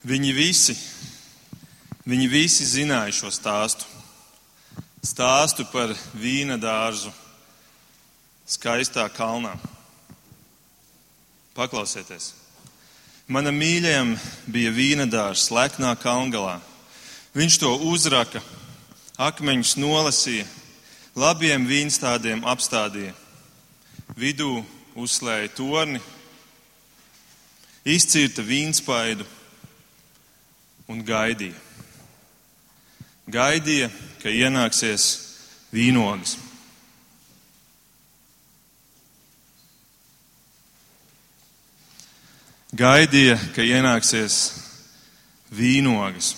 Viņi visi, viņi visi zināja šo stāstu. Stāstu par vīna dārzu skaistā kalnā. Paklausieties! Mana mīļajam bija vīna dārzs Leknā kalngalā. Viņš to uzraka, akmeņus nolasīja, labiem vīnstādiem apstādīja. Vidū uzslēja torni, izcirta vīnspaidu un gaidīja. Gaidīja, ka ienāksies vīnogas. Gaidīja, ka ienāksies vīnogas.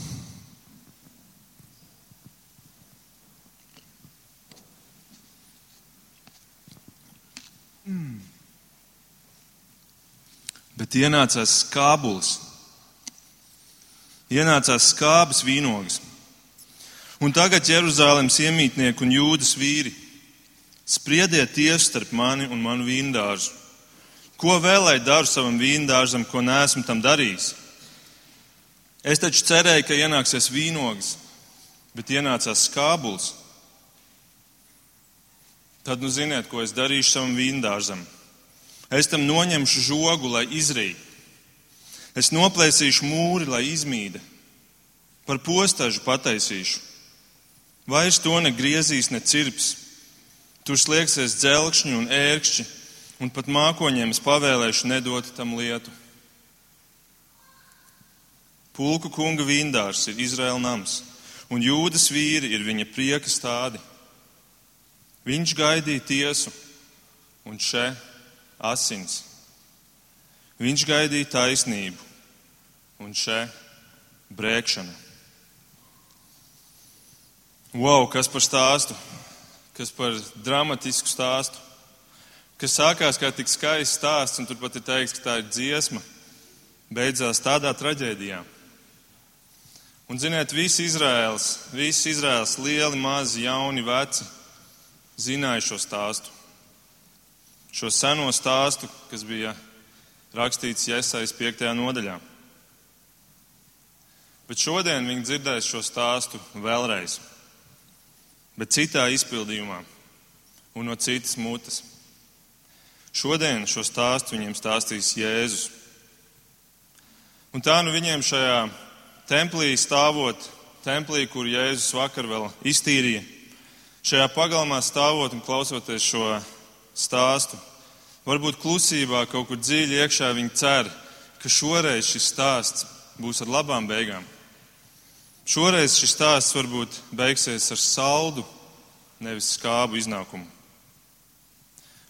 Mm. Bet ienācās skābulis. Ienācās skābas vīnogas. Un tagad Jeruzalemes iemītnieki un jūdas vīri spriediet tiesu starp mani un manu vīndārzu. Ko vēl lai daru savam vīndārzam, ko neesmu tam darījis? Es taču cerēju, ka ienāksies vīnogas, bet ienācās skābulis. Tad nu ziniet, ko es darīšu savam vīndārzam. Es tam noņemšu žogu, lai izrītu. Es noplēsīšu mūri, lai izmīda. Par postažu pataisīšu. Vairs to negriezīs, ne cirps. Tur slēgsies dzelkšņi un ērkšķi, un pat mākoņiem es pavēlēšu nedot tam lietu. Pulku kunga vīndārs ir Izraēla nams, un jūdas vīri ir viņa prieka stādi. Viņš gaidīja tiesu, un še asins. Viņš gaidīja taisnību, un še brēkšana. Wow, kas par stāstu, kas par dramatisku stāstu, kas sākās kā tik skaists stāsts, un turpat ir teikts, ka tā ir dziesma, beidzās tādā traģēdijā. Un, ziniet, visi Izraels, visi Izraels, lieli, mazi, jauni, veci, zināja šo stāstu. Šo seno stāstu, kas bija rakstīts Iesaijas 5. nodaļā. Bet šodien viņi dzirdēs šo stāstu vēlreiz, bet citā izpildījumā un no citas mutes. Šodien šo stāstu viņiem stāstīs Jēzus. Un tā nu viņiem šajā templī stāvot, templī, kur Jēzus vakar vēl iztīrīja, šajā pagalmā stāvot un klausoties šo stāstu, varbūt klusībā kaut kur dziļi iekšā viņi cer, ka šoreiz šis stāsts būs ar labām beigām. Šoreiz šis stāsts varbūt beigsies ar saldu, nevis skābu iznākumu.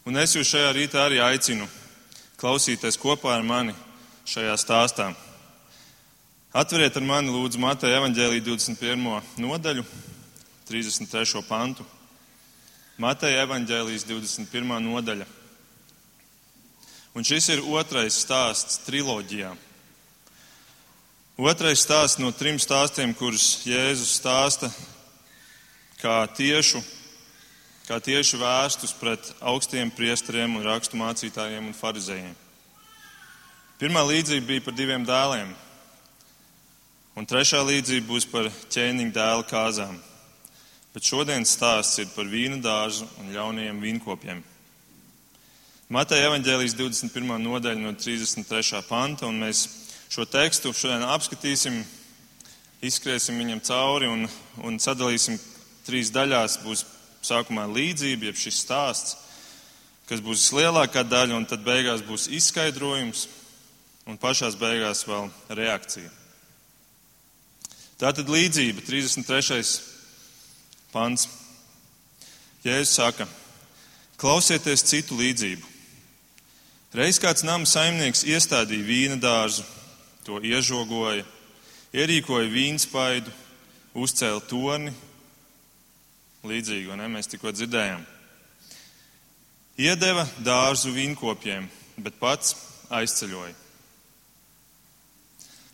Un es jūs šajā rītā arī aicinu klausīties kopā ar mani šajā stāstā. Atveriet ar mani, lūdzu, Mateja evaņģēlī 21. nodaļu, 33. pantu. Mateja evaņģēlijas 21. nodaļa. Un šis ir otrais stāsts triloģijā. Otrais stāsts no trim stāstiem, kurus Jēzus stāsta kā tiešu, kā tieši vērstus pret augstiem priesteriem un rakstu mācītājiem un farizējiem. Pirmā līdzība bija par diviem dēliem, un trešā līdzība būs par ķēniņa dēla kāzām. Bet šodienas stāsts ir par vīna dārzu un ļaunajiem vīnkopiem. Mateja evaņģēlijas 21. nodaļa no 33. panta, un mēs šo tekstu šodien apskatīsim, izskriesim viņam cauri un, un sadalīsim trīs daļās. Būs sākumā līdzība, jeb šis stāsts, kas būs vislielākā daļa, un tad beigās būs izskaidrojums, un pašās beigās vēl reakcija. Tā tad līdzība, 33. pants. Jēzus saka, klausieties citu līdzību. Reiz kāds nama saimnieks iestādīja vīna dārzu, to iežogoja, ierīkoja vīnspaidu, uzcēla torni, līdzīgi, un ne, mēs tikko dzirdējām. Iedeva dārzu vīnkopiem, bet pats aizceļoja.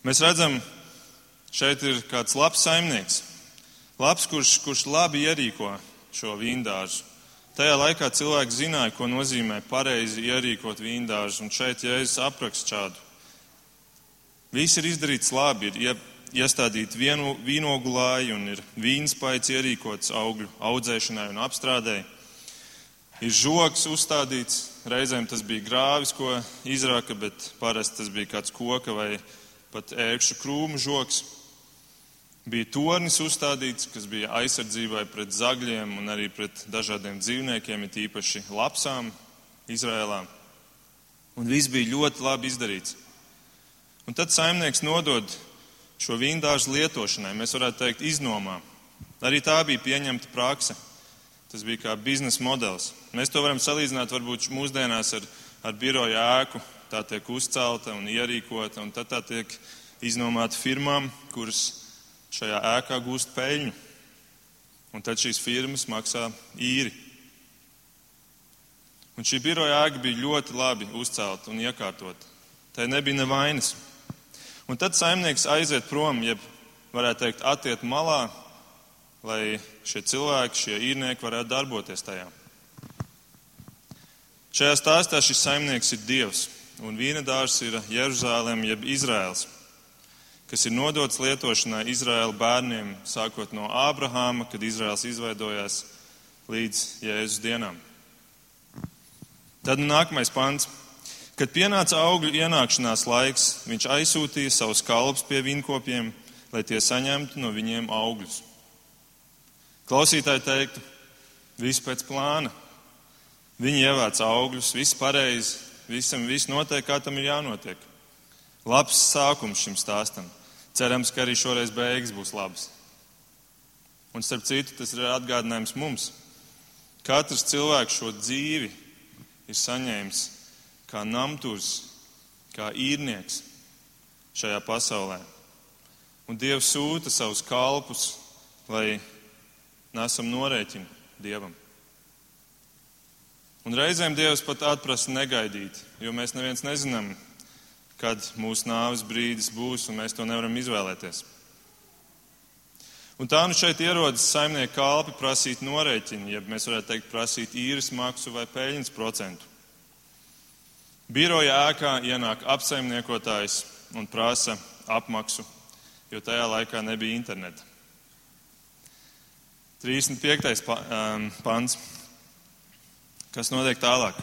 Mēs redzam, šeit ir kāds labs saimnieks, labs, kurš, kurš labi ierīko šo vīndārzu. Tajā laikā cilvēki zināja, ko nozīmē pareizi ierīkot vīndārzu, un šeit Jēzus apraksta šādu Viss ir izdarīts labi, ir iestādīti vienu, vīnogulāji un ir vīnspaids ierīkots augļu audzēšanai un apstrādēji. Ir žoks uzstādīts, reizēm tas bija grāvis, ko izraka, bet parasti tas bija kāds koka vai pat ērkšķu krūmu žoks. Bija tornis uzstādīts, kas bija aizsardzībai pret zagļiem un arī pret dažādiem dzīvniekiem, it īpaši lapsām Izrēlā. Un viss bija ļoti labi izdarīts. Un tad saimnieks nodod šo vīndāžu lietošanai, mēs varētu teikt, iznomā. Arī tā bija pieņemta praksa. Tas bija kā biznesa modelis. Mēs to varam salīdzināt varbūt mūsdienās ar, ar biroja ēku. Tā tiek uzcelta un ierīkota, un tad tā tiek iznomāta firmām, kuras šajā ēkā gūst peļņu. Un tad šīs firmas maksā īri. Un šī biroja ēka bija ļoti labi uzcelta un iekārtota. Tai nebija nevainas. Un tad saimnieks aiziet prom, jeb varētu teikt, attiet malā, lai šie cilvēki, šie īrnieki varētu darboties tajā. Šajā stāstā šis saimnieks ir Dievs, un vīna dārzs ir Jeruzālēm jeb Izraels, kas ir nodots lietošanai Izraēla bērniem, sākot no Ābrahāma, kad Izraels izveidojās līdz Jēzus dienām. Tad nākamais pants. Kad pienāca augļu ienākšanās laiks, viņš aizsūtīja savus kalpus pie vīnkopiem, lai tie saņemtu no viņiem augļus. Klausītāji teiktu, viss pēc plāna. Viņi ievāc augļus, viss pareizi, visam viss notiek, kā tam ir jānotiek. Labs sākums šim stāstam. Cerams, ka arī šoreiz beigas būs labas. Un starp citu, tas ir atgādinājums mums. Katrs cilvēks šo dzīvi ir saņēmis kā namturs, kā īrnieks šajā pasaulē. Un Dievs sūta savus kalpus, lai nesam norēķini Dievam. Un reizēm Dievs pat atprasa negaidīt, jo mēs neviens nezinām, kad mūsu nāves brīdis būs, un mēs to nevaram izvēlēties. Un tā nu šeit ierodas saimnieka kalpi prasīt norēķinu, ja mēs varētu teikt, prasīt īres maksu vai peļņas procentu. Biroja ēkā ienāk apsaimniekotājs un prasa apmaksu, jo tajā laikā nebija interneta. 35. Um, pants. Kas notiek tālāk?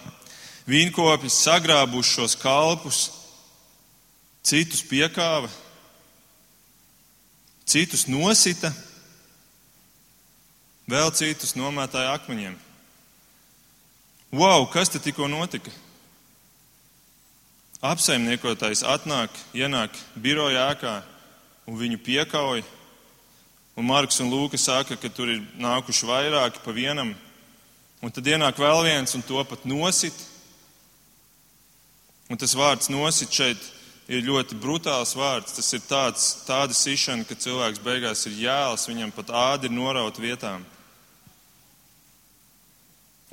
Vīnkopis sagrābuši šos kalpus, citus piekāva, citus nosita, vēl citus nomētāja akmeņiem. Wow, kas te tikko notika? apsaimniekotājs atnāk, ienāk biroja ēkā un viņu piekauj. Un Marks un Lūka saka, ka tur ir nākuši vairāki pa vienam. Un tad ienāk vēl viens un to pat nosit. Un tas vārds nosit šeit ir ļoti brutāls vārds. Tas ir tāds, tāda sišana, ka cilvēks beigās ir jēls, viņam pat ādi ir noraut vietām.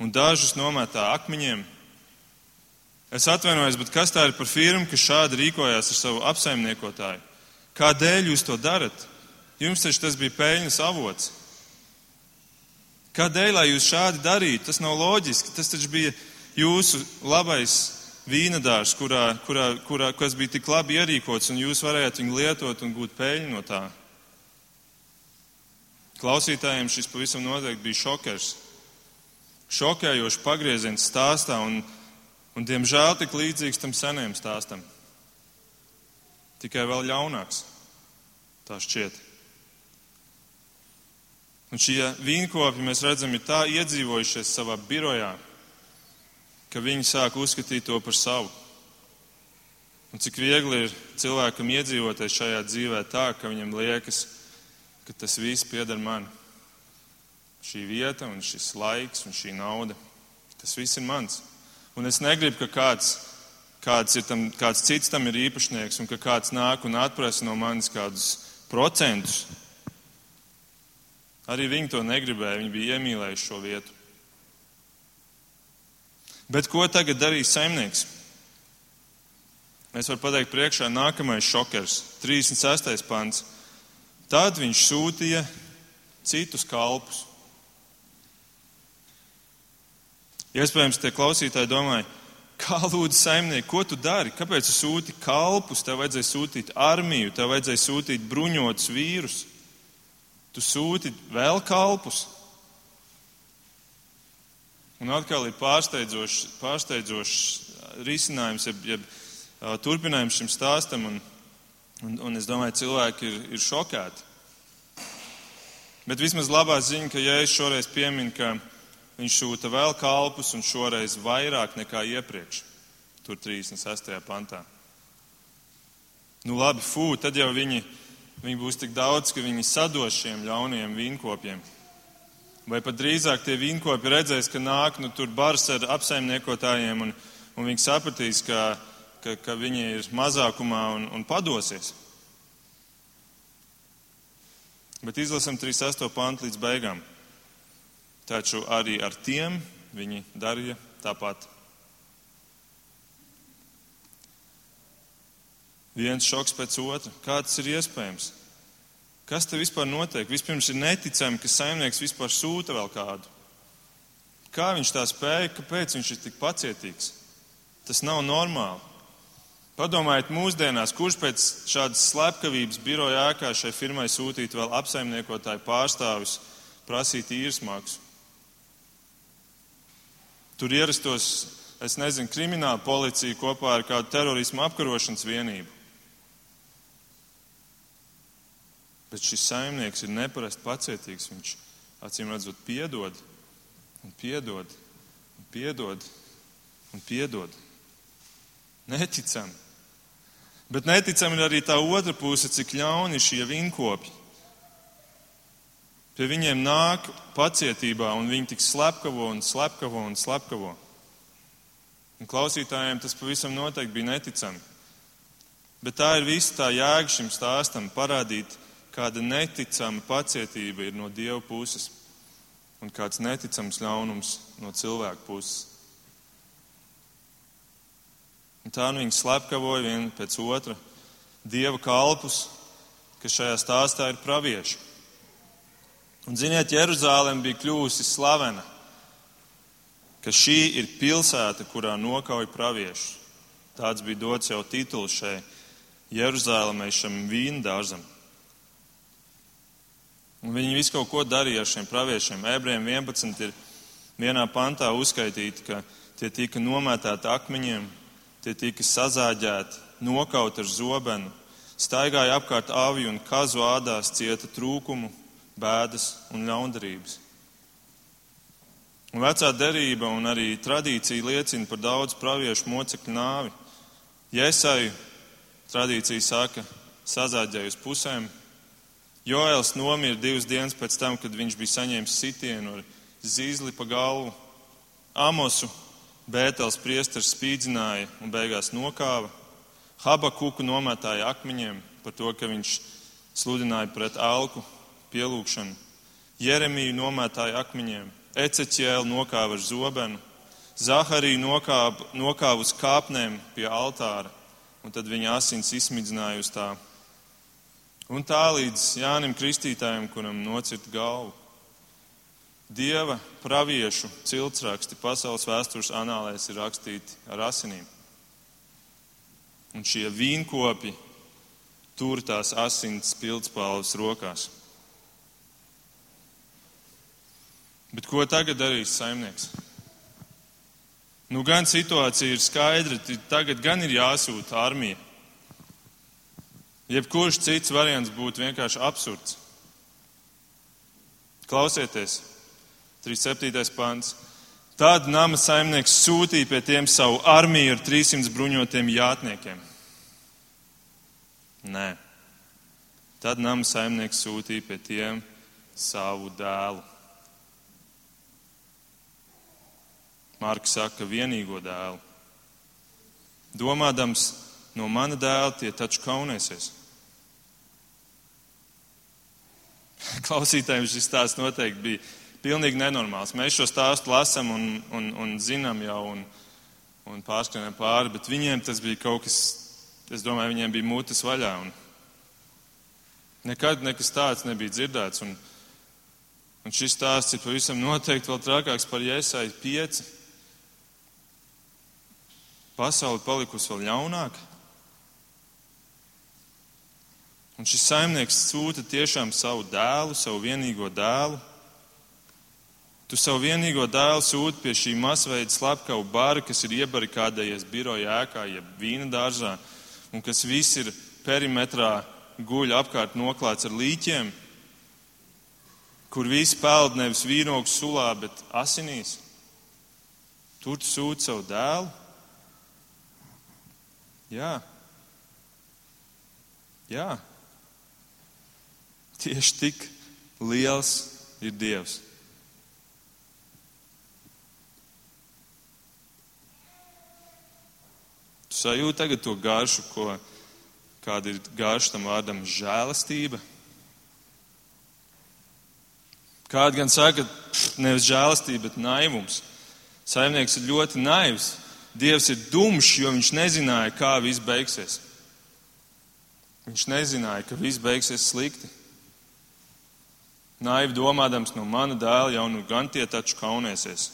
Un dažus nometā akmeņiem, Es atvainojos, bet kas tā ir par firmu, kas šādi rīkojās ar savu apsaimniekotāju? Kādēļ jūs to darat? Jums taču tas bija peļņas avots. Kādēļ, lai jūs šādi darītu? Tas nav loģiski. Tas taču bija jūsu labais vīnadārs, kurā, kurā, kurā, kas bija tik labi ierīkots, un jūs varējāt viņu lietot un gūt peļņu no tā. Klausītājiem šis pavisam noteikti bija šokers. Šokējošs pagrieziens stāstā, un Un, diemžēl, tik līdzīgs tam senajam stāstam. Tikai vēl ļaunāks. Tā šķiet. Un šie vīnkopi, mēs redzam, ir tā iedzīvojušies savā birojā, ka viņi sāk uzskatīt to par savu. Un cik viegli ir cilvēkam iedzīvoties šajā dzīvē tā, ka viņam liekas, ka tas viss pieder man. Šī vieta un šis laiks un šī nauda, tas viss ir mans. Un es negribu, ka kāds, kāds, tam, kāds cits tam ir īpašnieks un ka kāds nāk un atprasa no manis kādus procentus. Arī viņi to negribēja, viņi bija iemīlējuši šo vietu. Bet ko tagad darīs saimnieks? Mēs varam pateikt, priekšā nākamais šokers, 36. pants. Tad viņš sūtīja citus kalpus. Iespējams, tie klausītāji domāja, Kā lūdzu saimnieki, ko tu dari? Kāpēc tu sūti kalpus? Tev vajadzēja sūtīt armiju, tev vajadzēja sūtīt bruņotus vīrus. Tu sūti vēl kalpus. Un atkal ir pārsteidzošs, pārsteidzošs risinājums, jeb, jeb turpinājums šim stāstam, un, un, un es domāju, cilvēki ir, ir šokēti. Bet vismaz labā ziņa, ka Jēzus šoreiz piemin, ka viņš sūta vēl kalpus un šoreiz vairāk nekā iepriekš, tur 36. pantā. Nu labi, fū, tad jau viņi, viņi būs tik daudz, ka viņi sados šiem ļaunajiem vīnkopiem. Vai pat drīzāk tie vīnkopi redzēs, ka nāk nu, tur bars ar apsaimniekotājiem un, un viņi sapratīs, ka, ka, ka viņi ir mazākumā un, un padosies. Bet izlasam 38. pantu līdz beigām. Taču arī ar tiem viņi darīja tāpat. Viens šoks pēc otra. Kā tas ir iespējams? Kas te vispār notiek? Vispirms ir neticami, ka saimnieks vispār sūta vēl kādu. Kā viņš tā spēja, kāpēc viņš ir tik pacietīgs? Tas nav normāli. Padomājiet, mūsdienās, kurš pēc šādas slepkavības biroja ēkā šai firmai sūtītu vēl apsaimniekotāju pārstāvis prasīt īres maksu? Tur ierastos, es nezinu, krimināla policija kopā ar kādu terorismu apkarošanas vienību. Bet šis saimnieks ir neparasti pacietīgs. Viņš acīm redzot, piedod un piedod un piedod un piedod. Neticami. Bet neticami ir arī tā otra puse, cik ļauni šie vinkopi. Pie viņiem nāk pacietībā, un viņi tik slepkavo un slepkavo un slepkavo. Un klausītājiem tas pavisam noteikti bija neticami. Bet tā ir visa tā jēga šim stāstam - parādīt, kāda neticama pacietība ir no Dieva puses un kāds neticams ļaunums no cilvēka puses. Un tā nu viņi slepkavoja vienu pēc otra Dieva kalpus, kas šajā stāstā ir pravieši. Un, ziniet, Jeruzalem bija kļuvusi slavena, ka šī ir pilsēta, kurā nokauj praviešus. Tāds bija dots jau tituls šai Jeruzalemē, šam vīndārzam. Un viņi visu kaut ko darīja ar šiem praviešiem. Ebrejiem 11 ir vienā pantā uzskaitīti, ka tie tika nomētāti akmeņiem, tie tika sazāģēti, nokauti ar zobenu, staigāja apkārt aviju un kazu ādās, cieta trūkumu, bēdas un ļaundarības. Un vecā derība un arī tradīcija liecina par daudz praviešu mocekļu nāvi. Jēsai tradīcija saka, sazāģēja uz pusēm. Joēls nomira divas dienas pēc tam, kad viņš bija saņēmis sitienu ar zīzli pa galvu. Amosu Bētels priesters spīdzināja un beigās nokāva. Habakuku nomētāja akmeņiem par to, ka viņš sludināja pret alku pielūgšanu. Jeremiju nomētāja akmeņiem, Eceķēlu nokāva ar zobenu, Zahariju nokāva, nokāva uz kāpnēm pie altāra, un tad viņa asins izsmidzināja uz tā. Un tā līdz Jānim Kristītājam, kuram nocirta galvu. Dieva praviešu ciltsraksti pasaules vēstures anālēs ir rakstīti ar asinīm. Un šie vīnkopi tur tās asins pildspalvas rokās. Bet ko tagad darīs saimnieks? Nu, gan situācija ir skaidra, tagad gan ir jāsūta armija. Jebkurš cits variants būtu vienkārši absurds. Klausieties, 37. pants. Tad nama saimnieks sūtīja pie tiem savu armiju ar 300 bruņotiem jātniekiem. Nē. Tad nama saimnieks sūtīja pie tiem savu dēlu. Mārks saka, vienīgo dēlu. Domādams, no mana dēla tie taču kaunēsies. Klausītājiem šis stāsts noteikti bija pilnīgi nenormāls. Mēs šo stāstu lasām un, un, un zinām jau un, un pārskrējam pāri, bet viņiem tas bija kaut kas, es domāju, viņiem bija mutes vaļā. Un nekad nekas tāds nebija dzirdēts. Un, un šis stāsts ir pavisam noteikti vēl trakāks par Iesai 5 pasaule palikusi vēl ļaunāka. Un šis saimnieks sūta tiešām savu dēlu, savu vienīgo dēlu. Tu savu vienīgo dēlu sūti pie šī masveida slepkavu bara, kas ir iebarikādējies biroja ēkā, jeb vīna dārzā, un kas viss ir perimetrā guļ apkārt noklāts ar līķiem, kur viss peld nevis vīnogu sulā, bet asinīs. Tur tu sūti savu dēlu. Jā. Jā. Tieši tik liels ir Dievs. Tu sajūti tagad to garšu, ko, kāda ir garša tam vārdam žēlastība. Kāda gan saka, nevis žēlastība, bet naivums. Saimnieks ir ļoti naivs. Dievs ir dumšs, jo viņš nezināja, kā viss beigsies. Viņš nezināja, ka viss beigsies slikti. Naivi domādams, no mana dēla jau nu gan tie taču kaunēsies.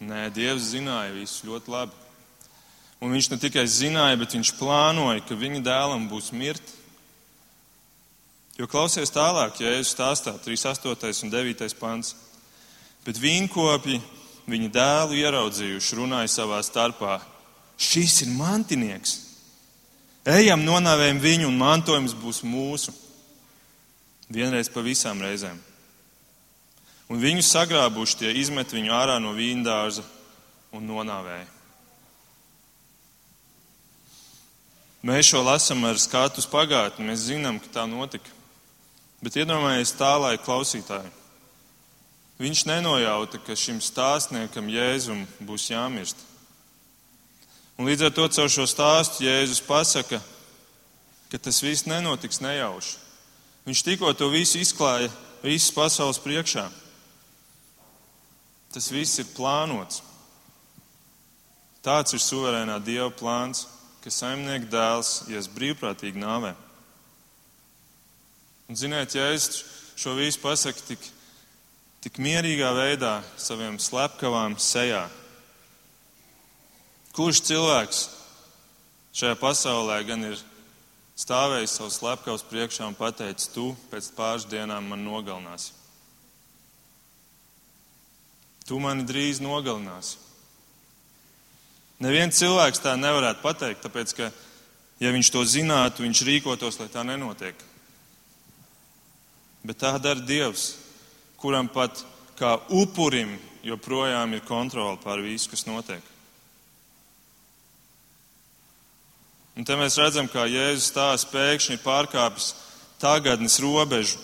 Nē, Dievs zināja visu ļoti labi. Un viņš ne tikai zināja, bet viņš plānoja, ka viņa dēlam būs mirt. Jo klausies tālāk, ja Jēzus stāstā 38. un 9. pants. Bet vīnkopji viņa dēlu ieraudzījuši, runāja savā starpā: Šis ir mantinieks! Ejam, nonāvējam viņu, un mantojums būs mūsu. Vienreiz pa visām reizēm. Un viņu sagrābuši tie izmet viņu ārā no vīndārza un nonāvēja. Mēs šo lasām ar skatu uz pagātni, mēs zinām, ka tā notika. Bet iedomājieties tālāk, klausītāji. Viņš nenojauta, ka šim stāstniekam Jēzum būs jāmirst. Un līdz ar to caur šo stāstu Jēzus pasaka, ka tas viss nenotiks nejauši. Viņš tikko to visu izklāja visas pasaules priekšā. Tas viss ir plānots. Tāds ir suverēnā Dieva plāns, ka saimnieka dēls ies brīvprātīgi nāvē. Un, ziniet, ja es šo visu pasaku tik, tik mierīgā veidā saviem slepkavām sejā, Kurš cilvēks šajā pasaulē gan ir stāvējis savus slepkavus priekšā un pateicis, tu pēc pāris dienām man nogalināsi? Tu mani drīz nogalināsi. Neviens cilvēks tā nevarētu pateikt, tāpēc ka, ja viņš to zinātu, viņš rīkotos, lai tā nenotiek. Bet tā dara Dievs, kuram pat kā upurim joprojām ir kontrole pār visu, kas notiek. Un te mēs redzam, kā Jēzus tās pēkšņi ir pārkāpis tagadnes robežu,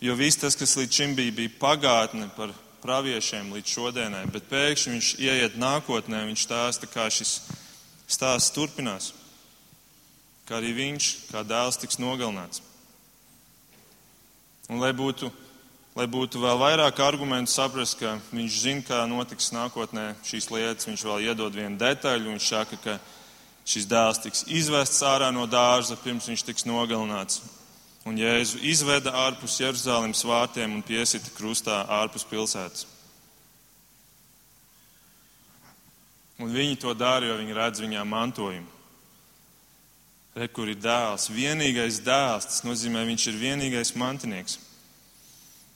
jo viss tas, kas līdz šim bija, bija pagātne par praviešiem līdz šodienai, bet pēkšņi viņš ieiet nākotnē, viņš stāsta, kā šis stāsts turpinās, kā arī viņš, kā dēls, tiks nogalināts. Un lai būtu, lai būtu vēl vairāk argumentu saprast, ka viņš zina, kā notiks nākotnē šīs lietas, viņš vēl iedod vienu detaļu, viņš saka, ka šis dēls tiks izvests ārā no dārza, pirms viņš tiks nogalināts. Un Jēzu izveda ārpus Jeruzalemes vārtiem un piesita krustā ārpus pilsētas. Un viņi to dara, jo viņi redz viņā mantojumu. Re, kur ir dēls, vienīgais dēls, tas nozīmē, viņš ir vienīgais mantinieks.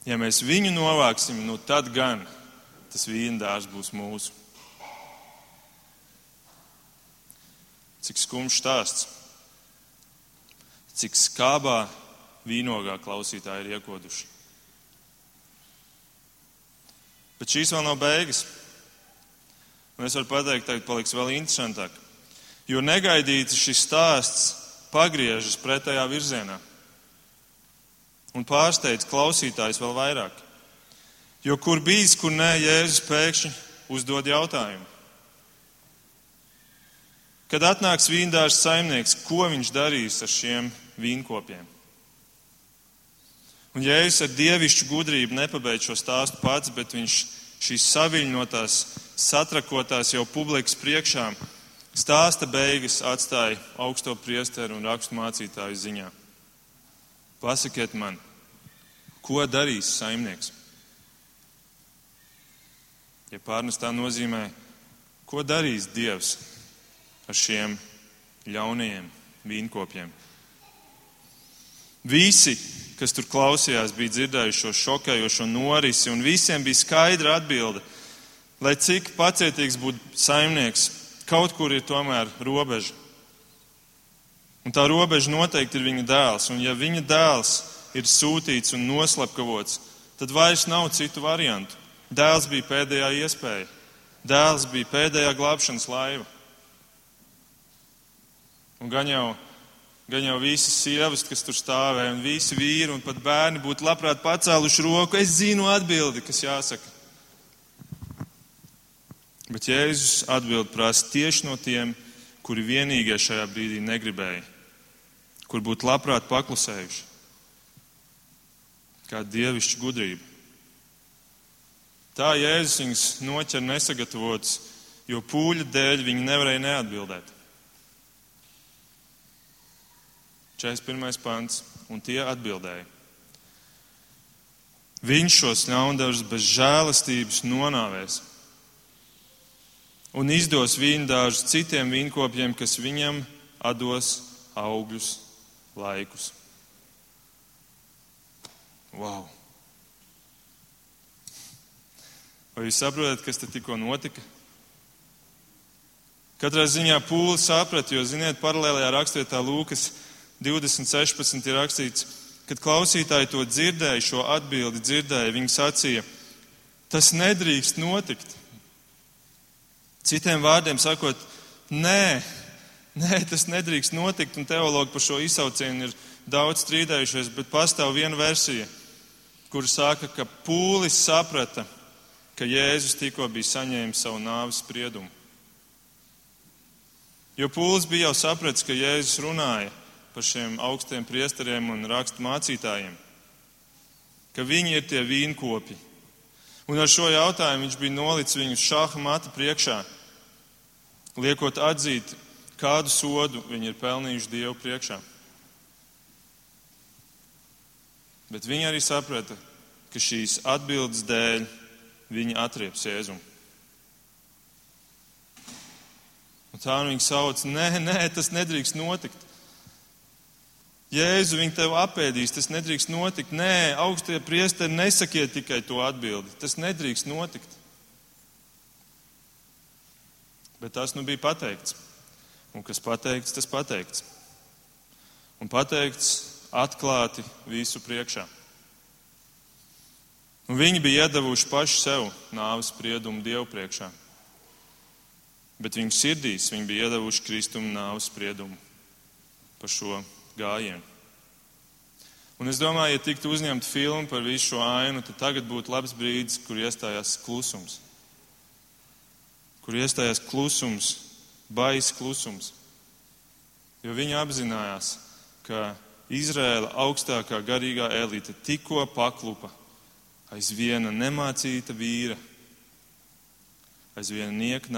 Ja mēs viņu novāksim, nu tad gan tas vīndārs būs mūsu. Cik skumjš stāsts. Cik skābā vīnogā klausītāji ir iekoduši. Bet šīs vēl nav beigas. Un es varu pateikt, ka paliks vēl interesantāk. Jo negaidīti šis stāsts pagriežas pretējā virzienā un pārsteidz klausītājs vēl vairāk. Jo kur bijis, kur nē, Jēzus pēkšņi uzdod jautājumu. Kad atnāks vīndārs saimnieks, ko viņš darīs ar šiem vīnkopiem? Un Jēzus ar dievišķu gudrību nepabeidz šo stāstu pats, bet viņš šīs saviņotās, satrakotās jau publikas priekšā stāsta beigas atstāja augsto priesteru un rakstu mācītāju ziņā. Pasakiet man, ko darīs saimnieks? Ja pārnestā nozīmē, ko darīs Dievs ar šiem ļaunajiem vīnkopiem. Visi, kas tur klausījās, bija dzirdējuši šo šokējošo norisi, un visiem bija skaidra atbilde, lai cik pacietīgs būtu saimnieks, kaut kur ir tomēr robeža. Un tā robeža noteikti ir viņa dēls. Un ja viņa dēls ir sūtīts un noslepkavots, tad vairs nav citu variantu. Dēls bija pēdējā iespēja. Dēls bija pēdējā glābšanas laiva. Un gan jau, gan jau visas sievas, kas tur stāvēja, un visi vīri un pat bērni būtu labprāt pacēluši roku. Es zinu atbildi, kas jāsaka. Bet Jēzus atbild prasa tieši no tiem, kuri vienīgie šajā brīdī negribēja, kur būtu labprāt paklusējuši. Kā dievišķa gudrība. Tā Jēzus viņus noķer nesagatavotus, jo pūļa dēļ viņi nevarēja neatbildēt. 41. pants, un tie atbildēja. Viņš šos ļaundarus bez žēlastības nonāvēs un izdos vīndāžus citiem vīnkopiem, kas viņam dos augļus laikus. Wow! Vai jūs saprotat, kas te tikko notika? Katrā ziņā pūlis saprata, jo, ziniet, paralēlajā rakstvietā Lūkas 2016 ir rakstīts, kad klausītāji to dzirdēja, šo atbildi dzirdēja, viņi sacīja, tas nedrīkst notikt. Citiem vārdiem sakot, nē, nē, tas nedrīkst notikt, un teologi par šo izsaucienu ir daudz strīdējušies, bet pastāv viena versija, kur saka, ka pūlis saprata, ka Jēzus tikko bija saņēmis savu nāves spriedumu. Jo pūlis bija jau sapratis, ka Jēzus runāja par šiem augstiem priesteriem un rakstu mācītājiem, ka viņi ir tie vīnkopi. Un ar šo jautājumu viņš bija nolicis viņus šāha mata priekšā, liekot atzīt, kādu sodu viņi ir pelnījuši Dievu priekšā. Bet viņi arī saprata, ka šīs atbildes dēļ viņi atrieps Jēzumu. Un tā viņi sauc, nē, nē, tas nedrīkst notikt. Jēzu, viņi tev apēdīs, tas nedrīkst notikt. Nē, augstie priesteri nesakiet tikai to atbildi. Tas nedrīkst notikt. Bet tas nu bija pateikts. Un kas pateikts, tas pateikts. Un pateikts atklāti visu priekšā. Un viņi bija iedavuši paši sev nāves spriedumu Dievu priekšā. Bet viņu sirdīs viņi bija iedavuši Kristumu nāves spriedumu par šo gājienu. Un es domāju, ja tiktu uzņemta filma par visu šo ainu, tad tagad būtu labs brīdis, kur iestājās klusums. Kur iestājās klusums, bais klusums. Jo viņi apzinājās, ka Izraēla augstākā garīgā elite tikko paklupa aiz viena nemācīta vīra, aiz viena nieka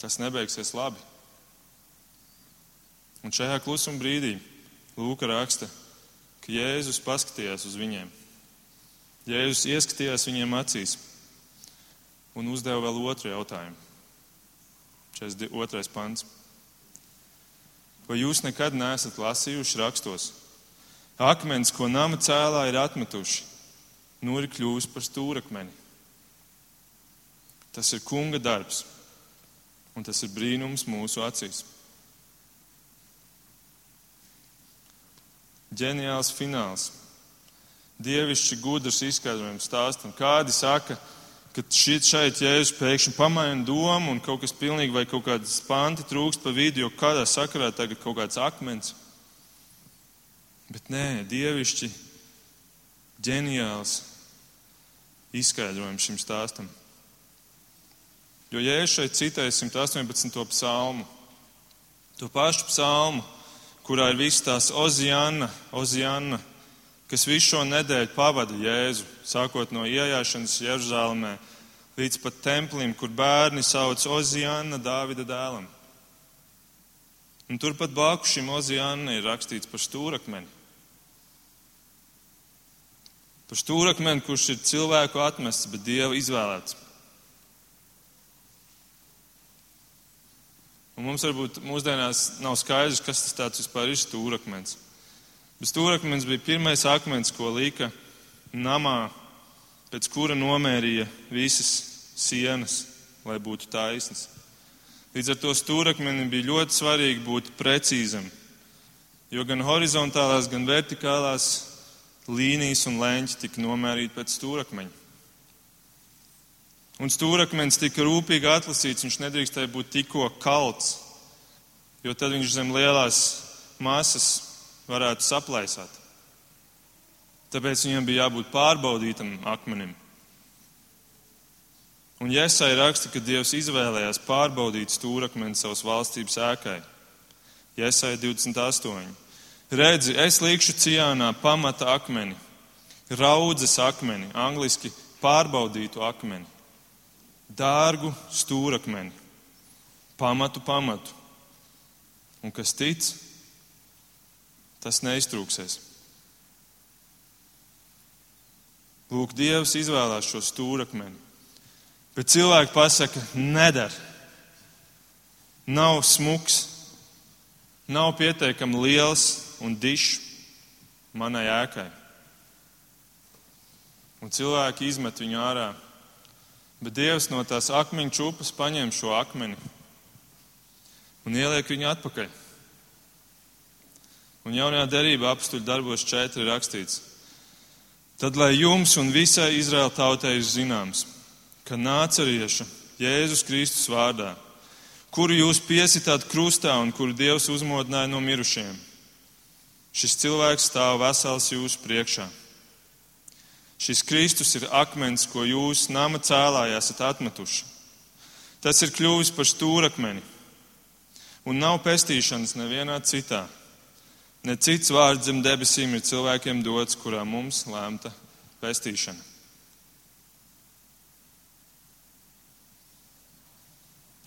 tas nebeigsies labi. Un šajā klusuma brīdī Lūka raksta, ka Jēzus paskatījās uz viņiem. Jēzus ieskatījās viņiem acīs un uzdeva vēl otru jautājumu. 42. pants. Vai jūs nekad neesat lasījuši rakstos? Akmens, ko nama cēlā ir atmetuši, nu ir kļuvis par stūrakmeni. Tas ir kunga darbs un tas ir brīnums mūsu acīs. Ģeniāls fināls. Dievišķi gudrs izskaidrojums stāstam. Kādi saka, ka šit šeit jēzus pēkšņi pamaina domu un kaut kas pilnīgi vai kaut kādas panti trūkst pa vidu, jo kādā sakarā tagad kaut kāds akmens. Bet nē, dievišķi ģeniāls izskaidrojums šim stāstam. Jo, es šeit citēju 118. psalmu, to pašu psalmu, kurā ir viss tās Oziana, Oziana, kas visu šo nedēļu pavada Jēzu, sākot no iejāšanas Jeruzālēmē līdz pat templim, kur bērni sauc Oziana Dāvida dēlam. Un turpat blakus šim Oziana ir rakstīts par stūrakmeni. Par stūrakmeni, kurš ir cilvēku atmests, bet dieva izvēlēts. Un mums varbūt mūsdienās nav skaidrs, kas tas vispār ir stūrakmens. Bet stūrakmens bija pirmais akmens, ko lika namā, pēc kura nomērīja visas sienas, lai būtu taisnas. Līdz ar to stūrakmenim bija ļoti svarīgi būt precīzam, jo gan horizontālās, gan vertikālās līnijas un leņķi tika nomērīti pēc stūrakmeņa. Un stūrakmenis tika rūpīgi atlasīts, viņš nedrīkstēja būt tikko kalts, jo tad viņš zem lielās masas varētu saplaisāt. Tāpēc viņam bija jābūt pārbaudītam akmenim. Un Iesai raksta, ka Dievs izvēlējās pārbaudīt stūrakmeni savas valstības ēkai. Iesai 28. Redzi, es likšu Cijānā pamata akmeni, raudzes akmeni, angliski pārbaudītu akmeni, dārgu stūrakmeni, pamatu pamatu. Un kas tic, tas neiztrūksies. Lūk, Dievs izvēlās šo stūrakmeni. Bet cilvēki pasaka, nedara. Nav smuks, nav pietiekami liels, un dišu manai ēkai. Un cilvēki izmet viņu ārā. Bet Dievs no tās akmeņa čūpas paņem šo akmeni un ieliek viņu atpakaļ. Un jaunajā derībā apstuļu darbos četri rakstīts. Tad, lai jums un visai Izraēla tautai ir zināms, ka nācerieša Jēzus Kristus vārdā, kuru jūs piesitāt krustā un kuru Dievs uzmodināja no mirušiem, Šis cilvēks stāv vesels jūsu priekšā. Šis Kristus ir akmens, ko jūs nama cēlājā esat atmetuši. Tas ir kļuvis par stūrakmeni, un nav pestīšanas nevienā citā. Ne cits vārds zem debesīm ir cilvēkiem dots, kurā mums lēmta pestīšana.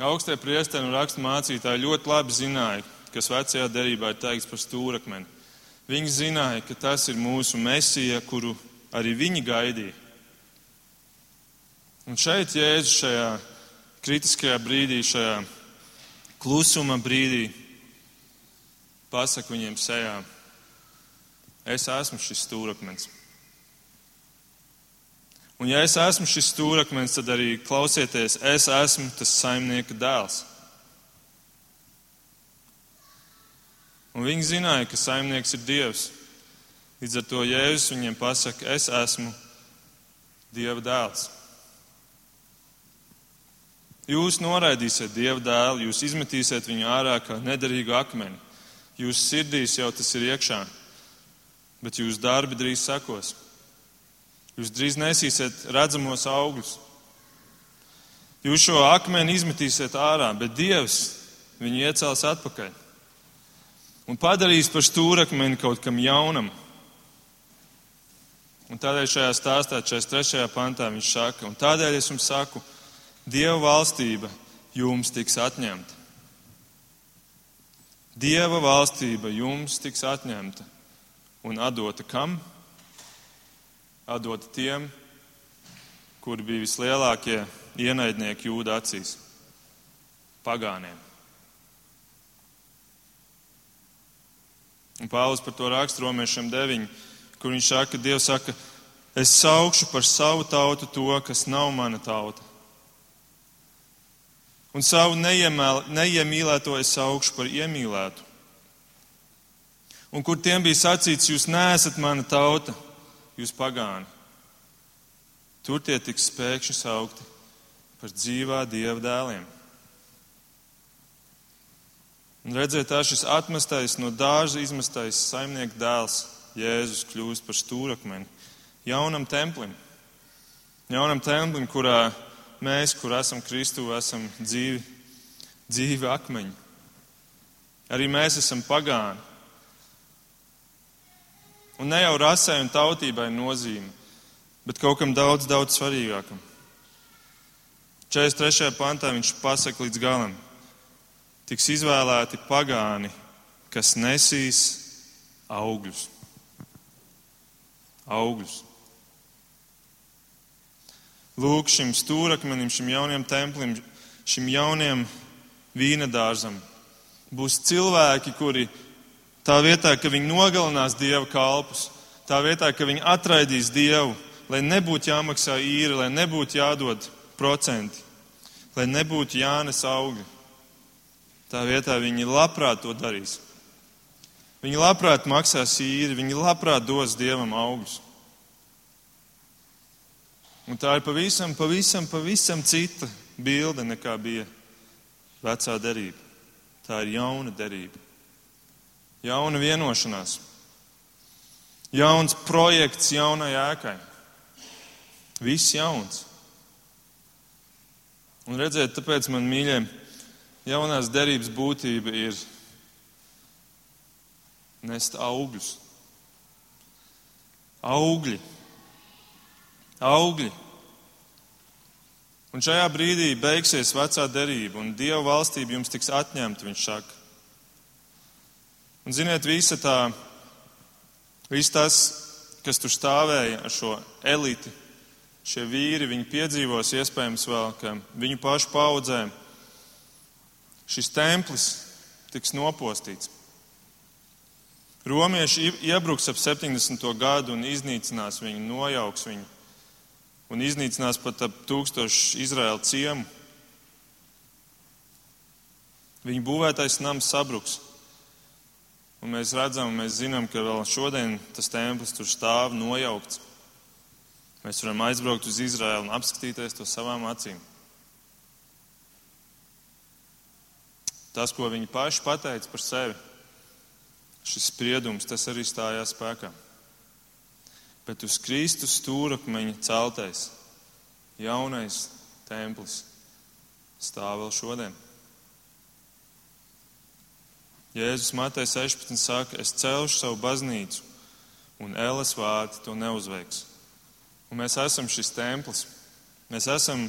Augstie priesteri un rakstu mācītāji ļoti labi zināja, kas vecajā derībā ir teikts par stūrakmeni. Viņi zināja, ka tas ir mūsu mesija, kuru arī viņi gaidīja. Un šeit Jēzus šajā kritiskajā brīdī, šajā klusuma brīdī, pasaka viņiem sejā, es esmu šis stūrakmens. Un ja es esmu šis stūrakmens, tad arī klausieties, es esmu tas saimnieka dēls. Un viņi zināja, ka saimnieks ir Dievs. Līdz ar to Jēzus viņiem pasaka, es esmu Dieva dēls. Jūs noraidīsiet Dieva dēlu, jūs izmetīsiet viņu ārā kā nederīgu akmeni. Jūsu sirdīs jau tas ir iekšā, bet jūsu darbi drīz sekos. Jūs drīz nesīsiet redzamos augļus. Jūs šo akmeni izmetīsiet ārā, bet Dievs viņu iecels atpakaļ un padarīs par stūrakmeni kaut kam jaunam. Un tādēļ šajā stāstā, 43. pantā, viņš saka, un tādēļ es jums saku, Dieva valstība jums tiks atņemta. Dieva valstība jums tiks atņemta un atdota kam? Atdota tiem, kuri bija vislielākie ienaidnieki jūda acīs - pagāniem. Un Pāvils par to raksta romiešiem 9, kur viņš saka, ka Dievs saka, es saukšu par savu tautu to, kas nav mana tauta. Un savu neiemīlēto es saukšu par iemīlētu. Un kur tiem bija sacīts, jūs neesat mana tauta, jūs pagāni. Tur tie tiks spēkšņi saukti par dzīvā dieva dēliem. Un redziet, tā šis atmestais, no dārza izmestais saimnieka dēls Jēzus kļūst par stūrakmeni jaunam templim. Jaunam templim, kurā mēs, kur esam Kristu, esam dzīvi, dzīvi akmeņi. Arī mēs esam pagāni. Un ne jau rasē un tautībai nozīme, bet kaut kam daudz, daudz svarīgākam. 43. pantā viņš pasaka līdz galam tiks izvēlēti pagāni, kas nesīs augļus. Augļus. Lūk, šim stūrakmenim, šim jaunajam templim, šim jaunajam vīna dārzam būs cilvēki, kuri tā vietā, ka viņi nogalinās dievu kalpus, tā vietā, ka viņi atraidīs dievu, lai nebūtu jāmaksā īri, lai nebūtu jādod procenti, lai nebūtu jānes augļi. Tā vietā viņi labprāt to darīs. Viņi labprāt maksās īri, viņi labprāt dos dievam augļus. Un tā ir pavisam, pavisam, pavisam cita bilde nekā bija vecā derība. Tā ir jauna derība, jauna vienošanās, jauns projekts jaunai ēkai. Viss jauns. Un redziet, tāpēc man mīļie, jaunās derības būtība ir nest augļus. Augļi. Augļi. Un šajā brīdī beigsies vecā derība, un Dieva valstība jums tiks atņemta, viņš saka. Un ziniet, visa tā, viss tas, kas tur stāvēja ar šo eliti, šie vīri, viņi piedzīvos iespējams vēl, ka viņu pašu paudzē šis templis tiks nopostīts. Romieši iebruks ap 70. gadu un iznīcinās viņu, nojauks viņu un iznīcinās pat ap tūkstošu Izraēlu ciemu. Viņa būvētais nams sabruks. Un mēs redzam, mēs zinām, ka vēl šodien tas templis tur stāv nojaukts. Mēs varam aizbraukt uz Izraēlu un apskatīties to savām acīm. Tas, ko viņi paši pateica par sevi, šis spriedums, tas arī stājās spēkā bet uz Kristus stūrakmeņa celtais jaunais templis stāv vēl šodien. Jēzus Matei 16 saka, es celšu savu baznīcu, un Ēles vārti to neuzveiks. Un mēs esam šis templis. Mēs esam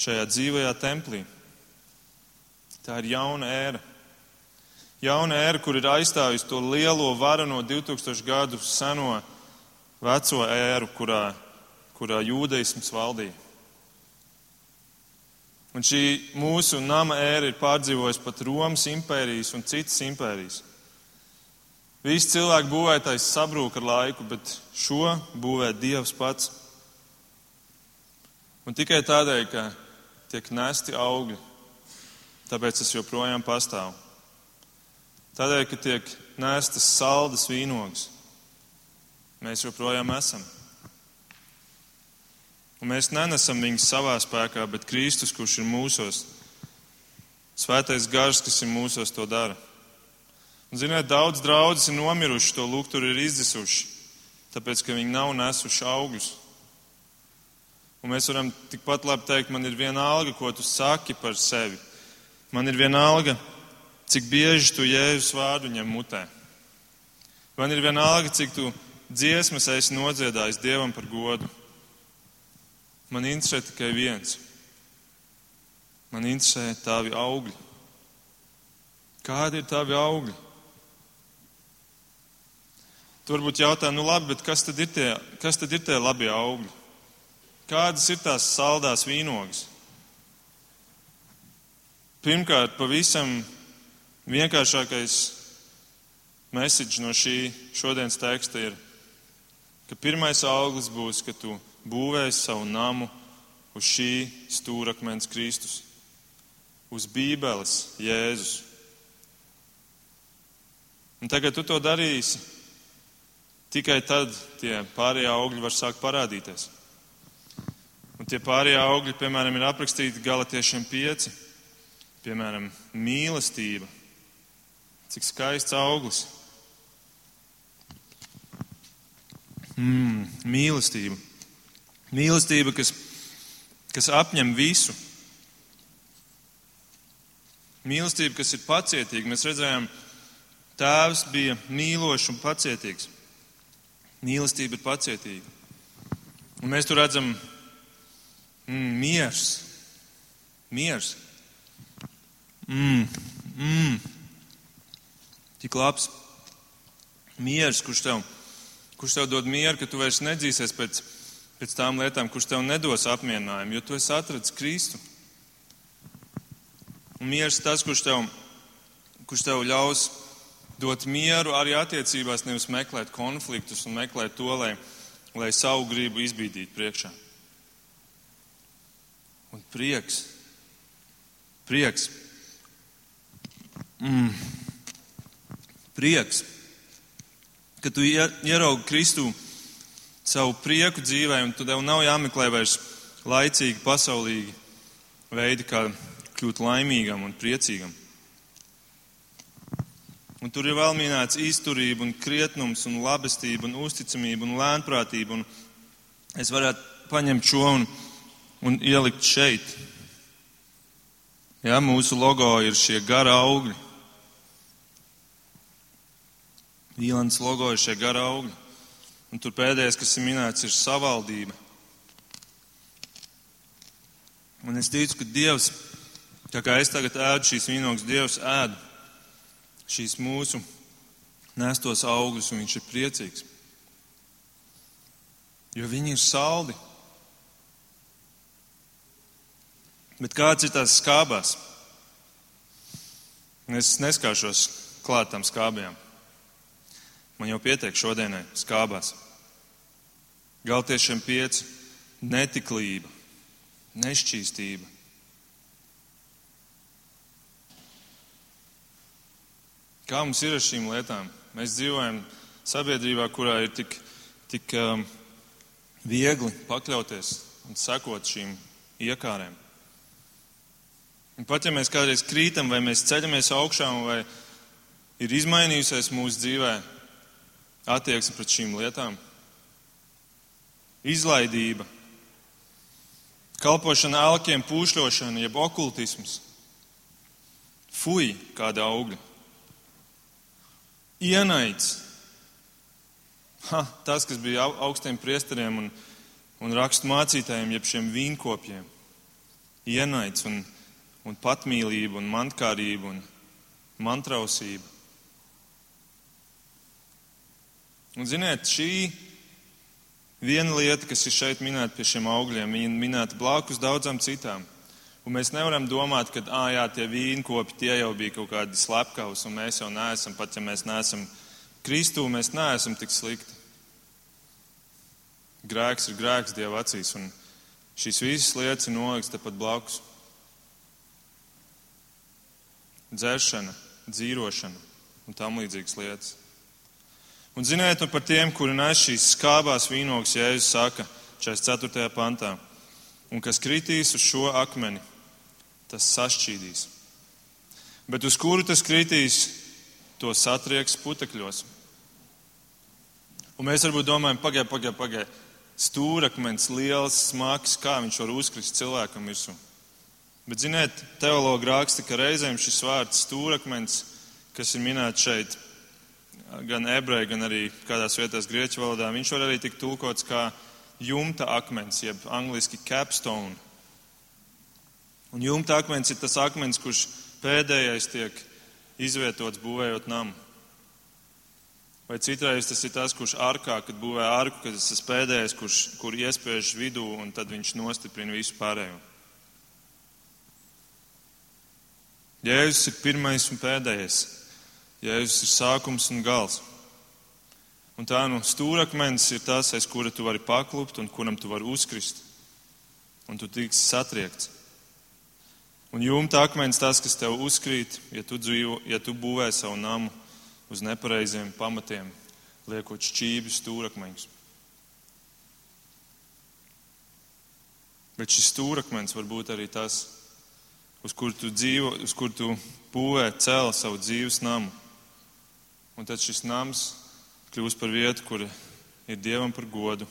šajā dzīvajā templī. Tā ir jauna ēra. Jauna ēra, kur ir aizstājusi to lielo varano 2000 gadu seno veco ēru, kurā, kurā jūdaisms valdīja. Un šī mūsu nama ēra ir pārdzīvojusi pat Romas impērijas un citas impērijas. Visi cilvēki būvētais sabrūk ar laiku, bet šo būvē Dievs pats. Un tikai tādēļ, ka tiek nesti augļi, tāpēc tas joprojām pastāv. Tādēļ, ka tiek nestas saldas vīnogas, mēs joprojām esam. Un mēs nenesam viņus savā spēkā, bet Kristus, kurš ir mūsos, Svētais gars, kas ir mūsos, to dara. Un, ziniet, daudz draudzes ir nomiruši, to lūk, tur ir izdzisuši, tāpēc, ka viņi nav nesuši augļus. Un mēs varam tikpat labi teikt, man ir viena alga, ko tu saki par sevi. Man ir viena alga, cik bieži tu jēzus vārdu ņem mutē. Man ir viena alga, cik tu dziesmas esi nodziedājis Dievam par godu. Man interesē tikai viens. Man interesē tavi augļi. Kādi ir tavi augļi? Tu varbūt jautā, nu labi, bet kas tad ir tie, kas tad ir tie labie augļi? Kādas ir tās saldās vīnogas? Pirmkārt, pavisam vienkāršākais message no šī šodienas teksta ir ka pirmais auglis būs, ka tu būvēsi savu namu uz šī stūrakmens Kristus, uz Bībeles Jēzus. Un tagad tu to darīsi, tikai tad tie pārējie augļi var sākt parādīties. Un tie pārējie augļi, piemēram, ir aprakstīti Galatiešiem pieci, piemēram, mīlestība. Cik skaists auglis! Mm, mīlestība. Mīlestība, kas, kas apņem visu. Mīlestība, kas ir pacietīga. Mēs redzējām, tēvs bija mīlošs un pacietīgs. Mīlestība ir pacietīga. Un mēs tur redzam mm, miers. Miers. Mm, mm. Tik labs miers, kurš tev kurš tev dod mieru, ka tu vairs nedzīsies pēc pēc tām lietām, kuras tev nedos apmierinājumu, jo tu esi atradzis Kristu. Un miers tas, kurš tev, kurš tev ļaus dot mieru arī attiecībās, nevis meklēt konfliktus un meklēt to, lai, lai savu gribu izbīdītu priekšā. Un prieks, prieks, mm, prieks, ka tu ieraugi Kristu savu prieku dzīvē, un tev nav jāmeklē vairs laicīgi, pasaulīgi veidi, kā kļūt laimīgam un priecīgam. Un tur ir vēl minēts izturība, un krietnums, un labestība, un uzticamība un lēnprātība. Un es varētu paņemt šo un, un ielikt šeit. Jā, mūsu logo ir šie gara augļi. Īlans logo ir šie gara augļi. Un tur pēdējais, kas ir minēts, ir savaldība. Un es ticu, ka Dievs Tā kā es tagad ēdu šīs vīnogas, Dievs ēd šīs mūsu nestos augļus, un Viņš ir priecīgs. Jo viņi ir saldi. Bet kāds ir tās skābās? Es neskāšos klātām skābjām. Man jau pietiek šodienai skābās. Galtiešiem pieci - netiklība, nešķīstība, Kā mums ir ar šīm lietām? Mēs dzīvojam sabiedrībā, kurā ir tik, tik um, viegli pakļauties un sekot šīm iekārēm. Un pat ja mēs kādreiz krītam, vai mēs ceļamies augšā, vai ir izmainījusies mūsu dzīvē attieksme pret šīm lietām, izlaidība, kalpošana elkiem, pūšļošana, jeb okultisms, fuj, kāda augļa. Ienaids. Ha, tas, kas bija augstiem priesteriem un, un rakstu mācītājiem, jeb šiem vīnkopiem. Ienaids un, un patmīlība un mantkārība un mantrausība. Un ziniet, šī viena lieta, kas ir šeit minēta pie šiem augļiem, ir minēta blakus daudzām citām. Un mēs nevaram domāt, ka ah, jā, tie vīnkopi tie jau bija kaut kādi slepkavas, un mēs jau neesam, pat ja mēs neesam Kristū, mēs neesam tik slikti. Grēks ir grēks Dieva acīs, un šīs visas lietas ir nolikts tepat blakus. Dzeršana, dzīrošana un tam līdzīgas lietas. Un ziniet, nu par tiem, kuri nes šīs skābās vīnogas, Jēzus saka 44. pantā, un kas kritīs uz šo akmeni, tas sašķīdīs. Bet uz kuru tas kritīs, to satrieks putekļos. Un mēs varbūt domājam, pagaidi, pagaidi, pagaidi. Stūrakmens, liels, smags, kā viņš var uzkrist cilvēkam virsū. Bet, ziniet, teologi raksta, ka reizēm šis vārds stūrakmens, kas ir minēts šeit, gan ebreju, gan arī kādās vietās grieķu valodā, viņš var arī tikt tulkots kā jumta akmens, jeb angliski capstone. Un jumta akmens ir tas akmens, kurš pēdējais tiek izvietots būvējot namu. Vai citreiz tas ir tas, kurš arkā, kad būvē arku, kad tas ir pēdējais, kurš kur iespiež vidū un tad viņš nostiprina visu pārējo. Jēzus ir pirmais un pēdējais. Jēzus ir sākums un gals. Un tā nu stūrakmens ir tas, aiz kura tu vari paklupt un kuram tu vari uzkrist. Un tu tiksi satriekts. Un jumta akmens tas, kas tev uzkrīt, ja tu, dzīvo, ja tu būvē savu namu uz nepareiziem pamatiem, liekot šķības stūrakmeņus. Bet šis stūrakmens var būt arī tas, uz kur tu dzīvo, uz kur tu būvē cēl savu dzīves namu. Un tad šis nams kļūs par vietu, kur ir Dievam par godu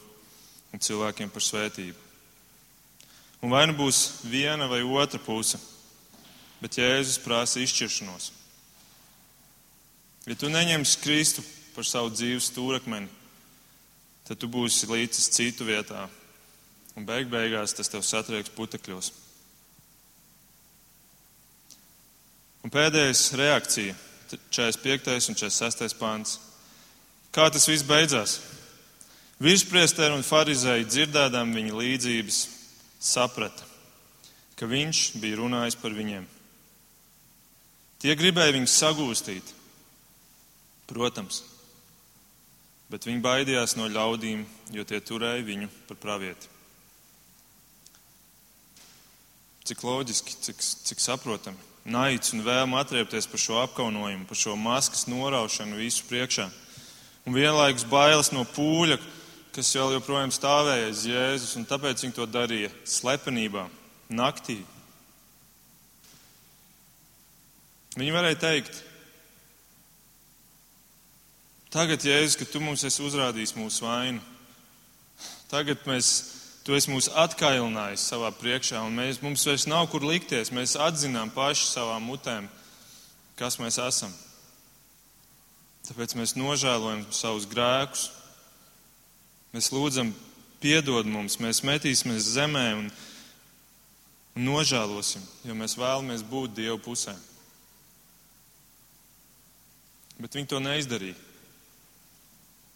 un cilvēkiem par svētību. Un vai nu būs viena vai otra puse, bet Jēzus prasa izšķiršanos. Ja tu neņemsi Kristu par savu dzīves stūrakmeni, tad tu būsi līdzis citu vietā, un beig beigās tas tev satrieks putekļos. Un pēdējais reakcija, 45. un 46. pāns. Kā tas viss beidzās? Virspriesteri un farizēji dzirdēdām viņa līdzības saprata, ka viņš bija runājis par viņiem. Tie gribēja viņu sagūstīt, protams, bet viņi baidījās no ļaudīm, jo tie turēja viņu par pravieti. Cik loģiski, cik, cik saprotami. Naids un vēlme atriepties par šo apkaunojumu, par šo maskas noraušanu visu priekšā. Un vienlaikus bailes no pūļa, kas vēl joprojām stāvēja aiz Jēzus, un tāpēc viņi to darīja slepenībā, naktī. Viņi varēja teikt, tagad, Jēzus, ka tu mums esi uzrādījis mūsu vainu, tagad mēs, tu esi mūs atkailinājis savā priekšā, un mēs, mums vairs nav kur likties. Mēs atzinām paši savām mutēm, kas mēs esam. Tāpēc mēs nožēlojam savus grēkus, Mēs lūdzam, piedod mums, mēs metīsimies zemē un, un nožēlosim, jo mēs vēlamies būt Dieva pusē. Bet viņi to neizdarīja.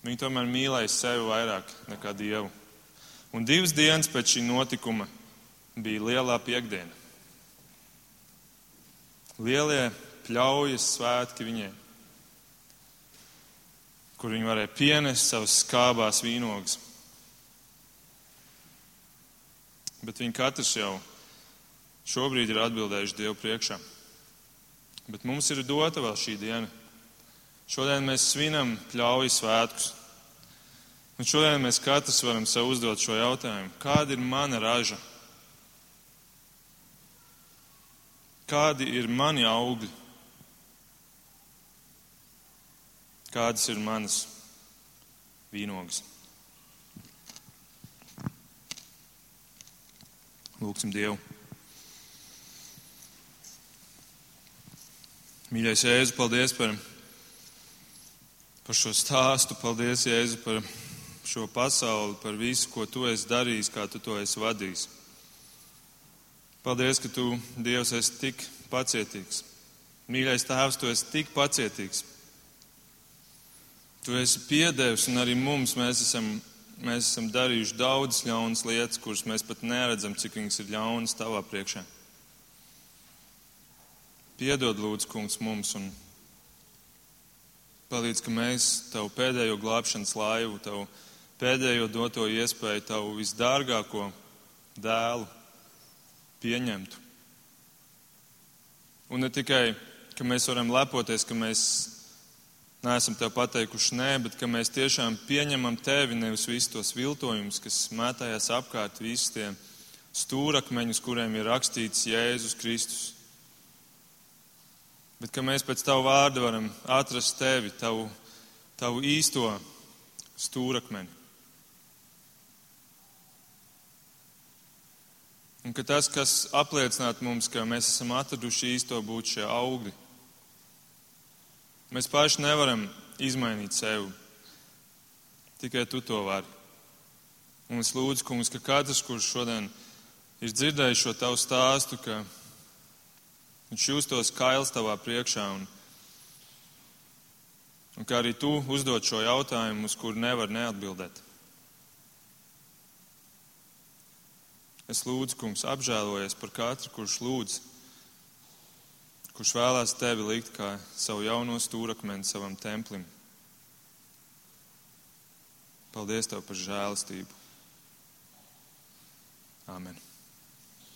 Viņi tomēr mīlēja sevi vairāk nekā Dievu. Un divas dienas pēc šī notikuma bija lielā piekdiena. Lielie pļaujas svētki viņiem kur viņi varēja pienest savas skābās vīnogas. Bet viņi katrs jau šobrīd ir atbildējuši Dievu priekšā. Bet mums ir dota vēl šī diena. Šodien mēs svinam pļauju svētkus. Un šodien mēs katrs varam sev uzdot šo jautājumu. Kāda ir mana raža? Kādi ir mani augļi? kādas ir manas vīnogas. Lūksim Dievu. Mīļais Jēzu, paldies par, par šo stāstu, paldies Jēzu par šo pasauli, par visu, ko tu esi darījis, kā tu to esi vadījis. Paldies, ka tu, Dievs, esi tik pacietīgs. Mīļais Tēvs, tu esi tik pacietīgs. Tu esi piedevis, un arī mums mēs esam, mēs esam darījuši daudzas ļaunas lietas, kuras mēs pat neredzam, cik viņas ir ļaunas tavā priekšā. Piedod, lūdzu, kungs, mums un palīdz, ka mēs tavu pēdējo glābšanas laivu, tavu pēdējo doto iespēju, tavu visdārgāko dēlu pieņemtu. Un ne tikai, ka mēs varam lepoties, ka mēs neesam tev pateikuši nē, bet ka mēs tiešām pieņemam tevi, nevis visus tos viltojumus, kas mētājās apkārt, visus tie stūrakmeņus, kuriem ir rakstīts Jēzus Kristus. Bet ka mēs pēc tavu vārdu varam atrast tevi, tavu, tavu īsto stūrakmeni. Un ka tas, kas apliecinātu mums, ka mēs esam atraduši īsto būt šie augļi, Mēs paši nevaram izmainīt sevi. Tikai tu to vari. Un es lūdzu, kungs, ka katrs, kurš šodien ir dzirdējis šo tavu stāstu, ka viņš justos kails tavā priekšā un, un ka arī tu uzdod šo jautājumu, uz kuru nevar neatbildēt. Es lūdzu, kungs, apžēlojies par katru, kurš lūdz kurš vēlās tevi likt kā savu jauno stūrakmeni savam templim. Paldies tev par žēlastību. Āmen.